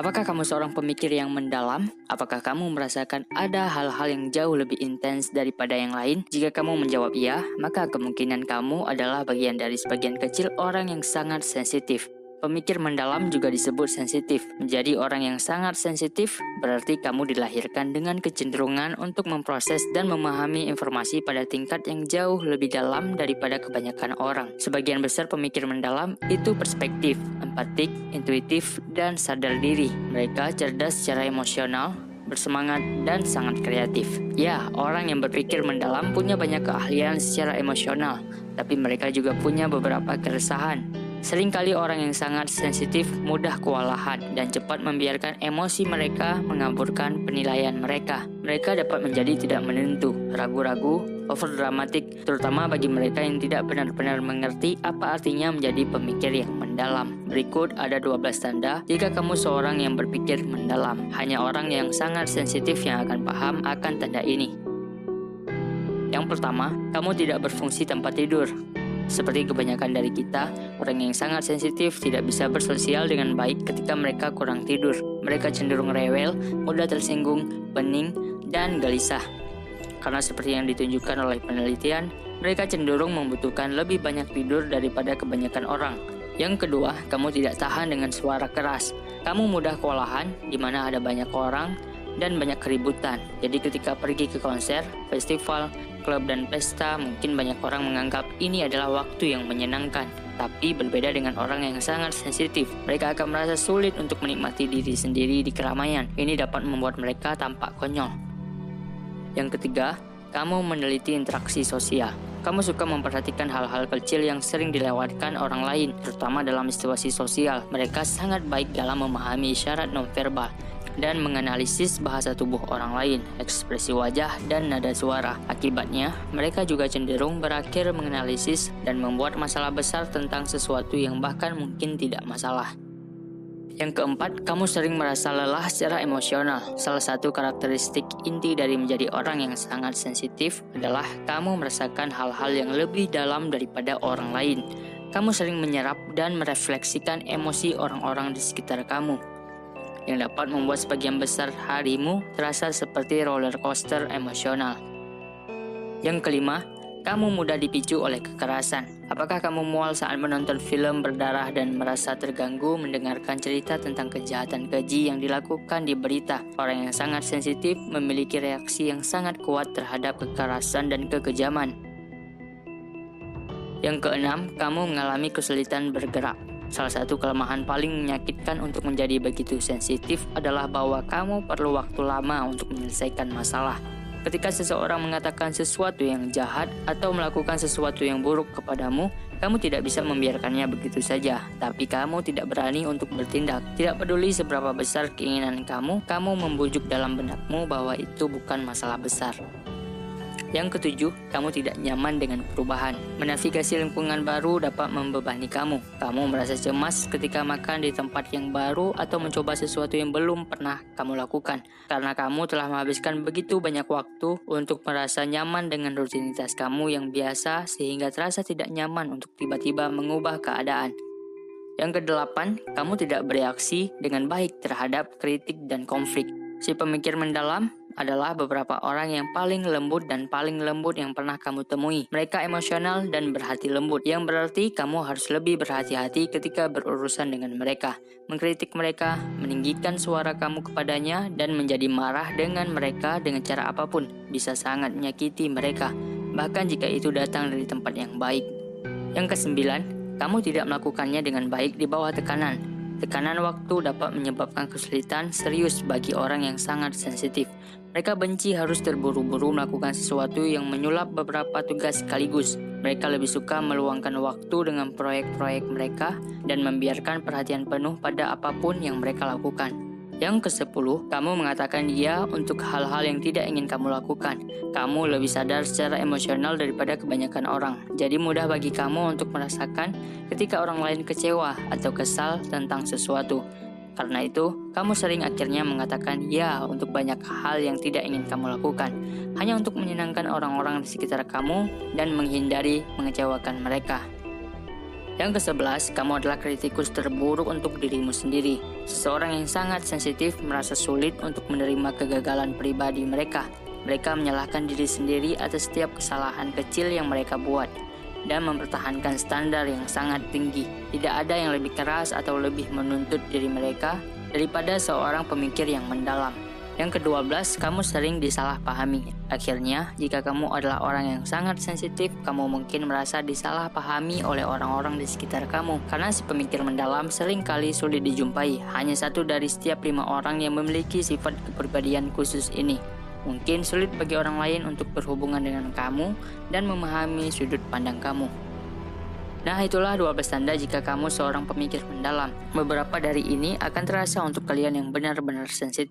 Apakah kamu seorang pemikir yang mendalam? Apakah kamu merasakan ada hal-hal yang jauh lebih intens daripada yang lain? Jika kamu menjawab iya, maka kemungkinan kamu adalah bagian dari sebagian kecil orang yang sangat sensitif. Pemikir mendalam juga disebut sensitif. Menjadi orang yang sangat sensitif berarti kamu dilahirkan dengan kecenderungan untuk memproses dan memahami informasi pada tingkat yang jauh lebih dalam daripada kebanyakan orang. Sebagian besar pemikir mendalam itu perspektif, empatik, intuitif, dan sadar diri. Mereka cerdas secara emosional, bersemangat, dan sangat kreatif. Ya, orang yang berpikir mendalam punya banyak keahlian secara emosional, tapi mereka juga punya beberapa keresahan Seringkali orang yang sangat sensitif mudah kewalahan dan cepat membiarkan emosi mereka mengaburkan penilaian mereka. Mereka dapat menjadi tidak menentu, ragu-ragu, overdramatik, terutama bagi mereka yang tidak benar-benar mengerti apa artinya menjadi pemikir yang mendalam. Berikut ada 12 tanda jika kamu seorang yang berpikir mendalam. Hanya orang yang sangat sensitif yang akan paham akan tanda ini. Yang pertama, kamu tidak berfungsi tempat tidur. Seperti kebanyakan dari kita, orang yang sangat sensitif tidak bisa bersosial dengan baik ketika mereka kurang tidur. Mereka cenderung rewel, mudah tersinggung, pening, dan gelisah. Karena seperti yang ditunjukkan oleh penelitian, mereka cenderung membutuhkan lebih banyak tidur daripada kebanyakan orang. Yang kedua, kamu tidak tahan dengan suara keras. Kamu mudah kewalahan, di mana ada banyak orang dan banyak keributan. Jadi ketika pergi ke konser, festival, klub dan pesta, mungkin banyak orang menganggap ini adalah waktu yang menyenangkan. Tapi berbeda dengan orang yang sangat sensitif, mereka akan merasa sulit untuk menikmati diri sendiri di keramaian. Ini dapat membuat mereka tampak konyol. Yang ketiga, kamu meneliti interaksi sosial. Kamu suka memperhatikan hal-hal kecil yang sering dilewatkan orang lain, terutama dalam situasi sosial. Mereka sangat baik dalam memahami isyarat nonverbal dan menganalisis bahasa tubuh orang lain, ekspresi wajah, dan nada suara. Akibatnya, mereka juga cenderung berakhir menganalisis dan membuat masalah besar tentang sesuatu yang bahkan mungkin tidak masalah. Yang keempat, kamu sering merasa lelah secara emosional. Salah satu karakteristik inti dari menjadi orang yang sangat sensitif adalah kamu merasakan hal-hal yang lebih dalam daripada orang lain. Kamu sering menyerap dan merefleksikan emosi orang-orang di sekitar kamu yang dapat membuat sebagian besar harimu terasa seperti roller coaster emosional. Yang kelima, kamu mudah dipicu oleh kekerasan. Apakah kamu mual saat menonton film berdarah dan merasa terganggu mendengarkan cerita tentang kejahatan keji yang dilakukan di berita? Orang yang sangat sensitif memiliki reaksi yang sangat kuat terhadap kekerasan dan kekejaman. Yang keenam, kamu mengalami kesulitan bergerak. Salah satu kelemahan paling menyakitkan untuk menjadi begitu sensitif adalah bahwa kamu perlu waktu lama untuk menyelesaikan masalah. Ketika seseorang mengatakan sesuatu yang jahat atau melakukan sesuatu yang buruk kepadamu, kamu tidak bisa membiarkannya begitu saja, tapi kamu tidak berani untuk bertindak. Tidak peduli seberapa besar keinginan kamu, kamu membujuk dalam benakmu bahwa itu bukan masalah besar. Yang ketujuh, kamu tidak nyaman dengan perubahan. Menavigasi lingkungan baru dapat membebani kamu. Kamu merasa cemas ketika makan di tempat yang baru atau mencoba sesuatu yang belum pernah kamu lakukan. Karena kamu telah menghabiskan begitu banyak waktu untuk merasa nyaman dengan rutinitas kamu yang biasa sehingga terasa tidak nyaman untuk tiba-tiba mengubah keadaan. Yang kedelapan, kamu tidak bereaksi dengan baik terhadap kritik dan konflik. Si pemikir mendalam adalah beberapa orang yang paling lembut dan paling lembut yang pernah kamu temui. Mereka emosional dan berhati lembut, yang berarti kamu harus lebih berhati-hati ketika berurusan dengan mereka. Mengkritik mereka, meninggikan suara kamu kepadanya, dan menjadi marah dengan mereka dengan cara apa pun bisa sangat menyakiti mereka, bahkan jika itu datang dari tempat yang baik. Yang kesembilan, kamu tidak melakukannya dengan baik di bawah tekanan. Tekanan waktu dapat menyebabkan kesulitan serius bagi orang yang sangat sensitif. Mereka benci harus terburu-buru melakukan sesuatu yang menyulap beberapa tugas sekaligus. Mereka lebih suka meluangkan waktu dengan proyek-proyek mereka dan membiarkan perhatian penuh pada apa pun yang mereka lakukan. Yang ke-10, kamu mengatakan iya untuk hal-hal yang tidak ingin kamu lakukan. Kamu lebih sadar secara emosional daripada kebanyakan orang. Jadi mudah bagi kamu untuk merasakan ketika orang lain kecewa atau kesal tentang sesuatu. Karena itu, kamu sering akhirnya mengatakan ya untuk banyak hal yang tidak ingin kamu lakukan, hanya untuk menyenangkan orang-orang di sekitar kamu dan menghindari mengecewakan mereka. Yang ke-11, kamu adalah kritikus terburuk untuk dirimu sendiri. Seseorang yang sangat sensitif merasa sulit untuk menerima kegagalan pribadi mereka. Mereka menyalahkan diri sendiri atas setiap kesalahan kecil yang mereka buat dan mempertahankan standar yang sangat tinggi. Tidak ada yang lebih keras atau lebih menuntut diri mereka daripada seorang pemikir yang mendalam. Yang ke-12, kamu sering disalahpahami. Akhirnya, jika kamu adalah orang yang sangat sensitif, kamu mungkin merasa disalahpahami oleh orang-orang di sekitar kamu. Karena si pemikir mendalam sering kali sulit dijumpai. Hanya satu dari setiap lima orang yang memiliki sifat kepribadian khusus ini. Mungkin sulit bagi orang lain untuk berhubungan dengan kamu dan memahami sudut pandang kamu. Nah, itulah 12 tanda jika kamu seorang pemikir mendalam. Beberapa dari ini akan terasa untuk kalian yang benar-benar sensitif.